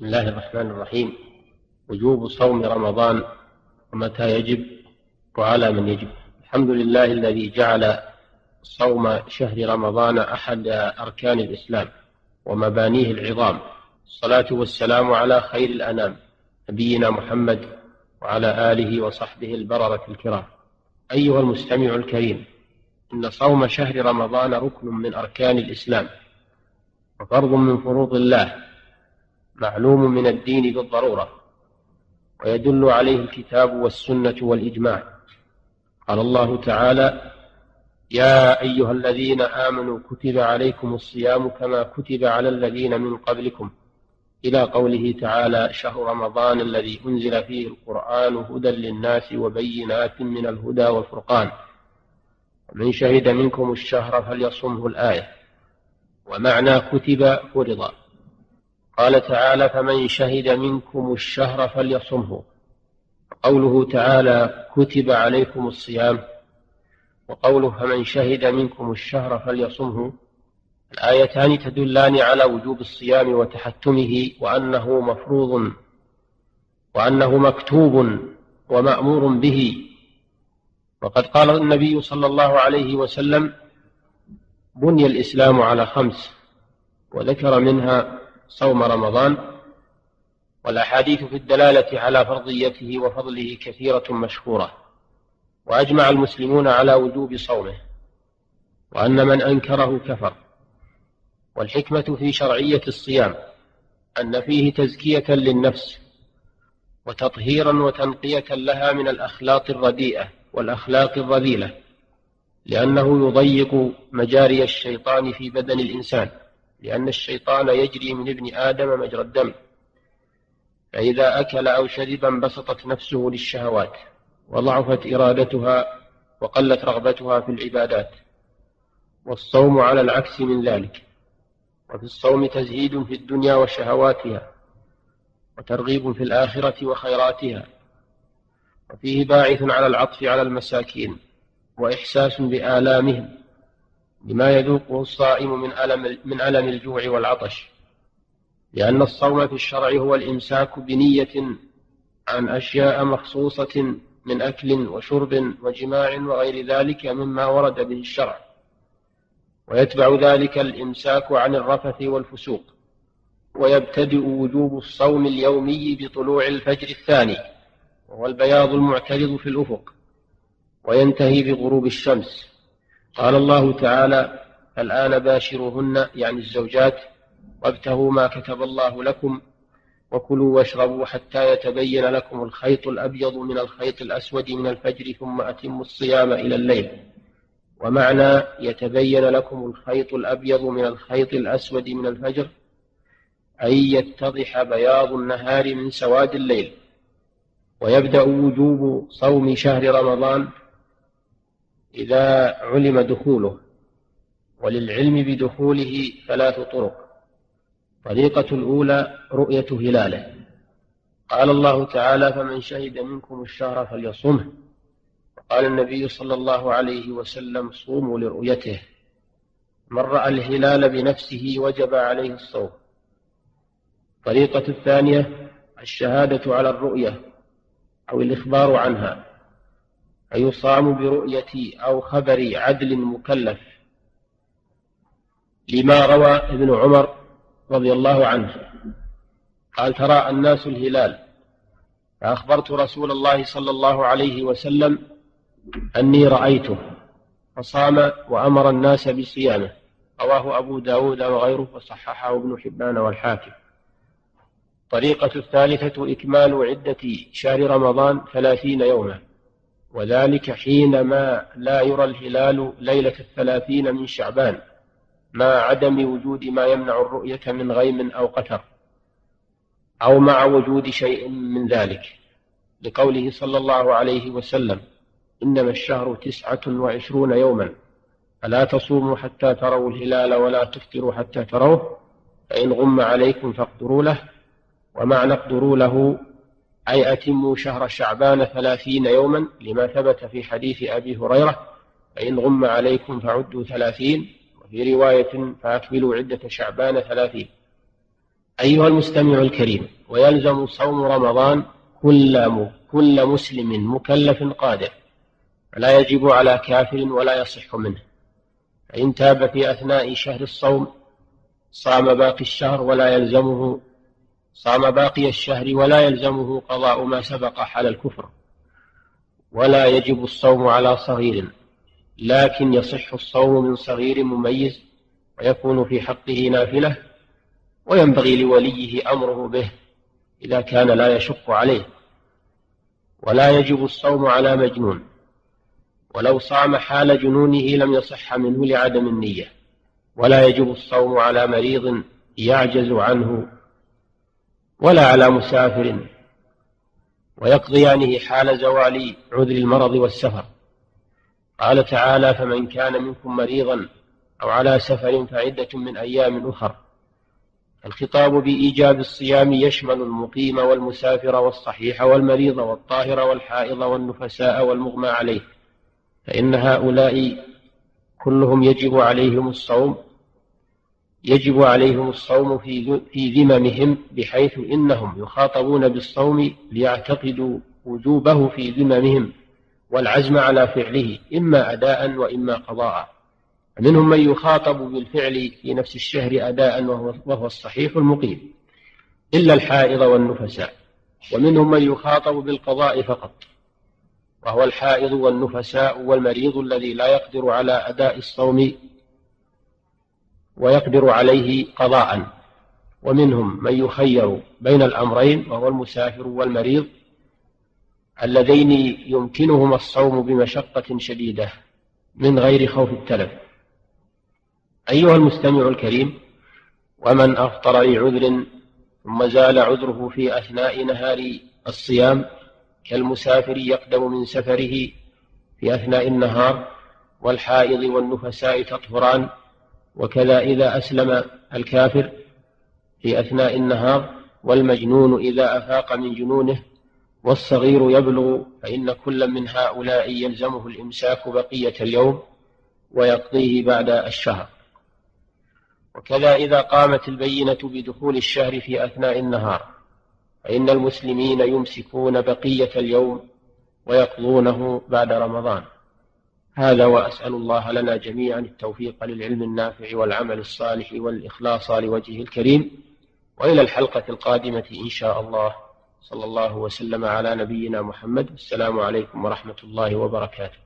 بسم الله الرحمن الرحيم. وجوب صوم رمضان ومتى يجب وعلى من يجب. الحمد لله الذي جعل صوم شهر رمضان أحد أركان الإسلام ومبانيه العظام. الصلاة والسلام على خير الأنام نبينا محمد وعلى آله وصحبه البررة الكرام. أيها المستمع الكريم إن صوم شهر رمضان ركن من أركان الإسلام وفرض من فروض الله معلوم من الدين بالضرورة ويدل عليه الكتاب والسنة والإجماع. قال الله تعالى يا أيها الذين آمنوا كتب عليكم الصيام كما كتب على الذين من قبلكم إلى قوله تعالى شهر رمضان الذي أنزل فيه القرآن هدى للناس وبينات من الهدى والفرقان ومن شهد منكم الشهر فليصمه الآية. ومعنى كتب فرض. قال تعالى فمن شهد منكم الشهر فليصمه. قوله تعالى كتب عليكم الصيام وقوله فمن شهد منكم الشهر فليصمه. الآيتان تدلان على وجوب الصيام وتحتمه وأنه مفروض وأنه مكتوب ومأمور به. وقد قال النبي صلى الله عليه وسلم بني الإسلام على خمس وذكر منها صوم رمضان والأحاديث في الدلالة على فرضيته وفضله كثيرة مشهورة وأجمع المسلمون على وجوب صومه وأن من أنكره كفر. والحكمة في شرعية الصيام أن فيه تزكية للنفس وتطهيرا وتنقية لها من الأخلاق الرديئة والأخلاق الرذيلة لأنه يضيق مجاري الشيطان في بدن الإنسان. لأن الشيطان يجري من ابن آدم مجرى الدم فإذا أكل أو شرب انبسطت نفسه للشهوات وضعفت إرادتها وقلت رغبتها في العبادات والصوم على العكس من ذلك وفي الصوم تزهيد في الدنيا وشهواتها وترغيب في الآخرة وخيراتها وفيه باعث على العطف على المساكين وإحساس بآلامهم. بما يذوقه الصائم من ألم, من ألم الجوع والعطش. لأن الصوم في الشرع هو الإمساك بنية عن أشياء مخصوصة من أكل وشرب وجماع وغير ذلك مما ورد به الشرع. ويتبع ذلك الإمساك عن الرفث والفسوق. ويبتدئ وجوب الصوم اليومي بطلوع الفجر الثاني وهو البياض المعترض في الأفق. وينتهي بغروب الشمس. قال الله تعالى الآن باشروهن يعني الزوجات وابتغوا ما كتب الله لكم وكلوا واشربوا حتى يتبين لكم الخيط الأبيض من الخيط الأسود من الفجر ثم أتموا الصيام إلى الليل. ومعنى يتبين لكم الخيط الأبيض من الخيط الأسود من الفجر أي يتضح بياض النهار من سواد الليل. ويبدأ وجوب صوم شهر رمضان إذا علم دخوله وللعلم بدخوله ثلاث طرق طريقة الأولى رؤية هلاله. قال الله تعالى فمن شهد منكم الشهر فليصمه. وقال النبي صلى الله عليه وسلم صوموا لرؤيته. من رأى الهلال بنفسه وجب عليه الصوم. الطريقة الثانية الشهادة على الرؤية أو الإخبار عنها. فيصام برؤية أو خبر عدل مكلف لما روى ابن عمر رضي الله عنه. قال ترى الناس الهلال. فأخبرت رسول الله صلى الله عليه وسلم أني رأيته. فصام وأمر الناس بصيامه. رواه أبو داود وغيره وصححه ابن حبان والحاكم. الطريقة الثالثة إكمال عدة شهر رمضان ثلاثين يوما. وذلك حينما لا يرى الهلال ليلة الثلاثين من شعبان مع عدم وجود ما يمنع الرؤية من غيم أو قتر أو مع وجود شيء من ذلك. لقوله صلى الله عليه وسلم إنما الشهر تسعة وعشرون يوما فلا تصوموا حتى تروا الهلال ولا تفطروا حتى تروه فإن غم عليكم فاقدروا له ومعنى اقدروا له أي أتموا شهر شعبان ثلاثين يوما لما ثبت في حديث أبي هريرة فإن غم عليكم فعدوا ثلاثين وفي رواية فأكملوا عدة شعبان ثلاثين. أيها المستمع الكريم ويلزم صوم رمضان كل كل مسلم مكلف قادر فلا يجب على كافر ولا يصح منه. فإن تاب في أثناء شهر الصوم صام باقي الشهر ولا يلزمه صام باقي الشهر ولا يلزمه قضاء ما سبق حال الكفر ولا يجب الصوم على صغير لكن يصح الصوم من صغير مميز ويكون في حقه نافلة وينبغي لوليه أمره به إذا كان لا يشق عليه. ولا يجب الصوم على مجنون ولو صام حال جنونه لم يصح منه لعدم النية. ولا يجب الصوم على مريض يعجز عنه ولا على مسافر. ويقضيانه حال زوال عذر المرض والسفر. قال تعالى فمن كان منكم مريضا أو على سفر فعدة من أيام أخر. الخطاب بإيجاب الصيام يشمل المقيم والمسافر والصحيح والمريض والطاهر والحائض والنفساء والمغمى عليه. فإن هؤلاء كلهم يجب عليهم الصوم يجب عليهم الصوم في في ذممهم بحيث إنهم يخاطبون بالصوم ليعتقدوا وجوبه في ذممهم والعزم على فعله إما أداء وإما قضاء. منهم من يخاطب بالفعل في نفس الشهر أداء وهو, الصحيح المقيم. إلا الحائض والنفساء. ومنهم من يخاطب بالقضاء فقط. وهو الحائض والنفساء والمريض الذي لا يقدر على أداء الصوم ويقدر عليه قضاء. ومنهم من يخير بين الأمرين وهو المسافر والمريض اللذين يمكنهما الصوم بمشقة شديدة من غير خوف التلف. أيها المستمع الكريم ومن أفطر لعذر ثم زال عذره في أثناء نهار الصيام كالمسافر يقدم من سفره في أثناء النهار والحائض والنفساء تطهران وكذا إذا أسلم الكافر في أثناء النهار والمجنون إذا أفاق من جنونه والصغير يبلغ فإن كل من هؤلاء يلزمه الإمساك بقية اليوم ويقضيه بعد الشهر. وكذا إذا قامت البينة بدخول الشهر في أثناء النهار فإن المسلمين يمسكون بقية اليوم ويقضونه بعد رمضان. هذا وأسأل الله لنا جميعا التوفيق للعلم النافع والعمل الصالح والإخلاص لوجهه الكريم. وإلى الحلقة القادمة إن شاء الله. صلى الله وسلم على نبينا محمد. السلام عليكم ورحمة الله وبركاته.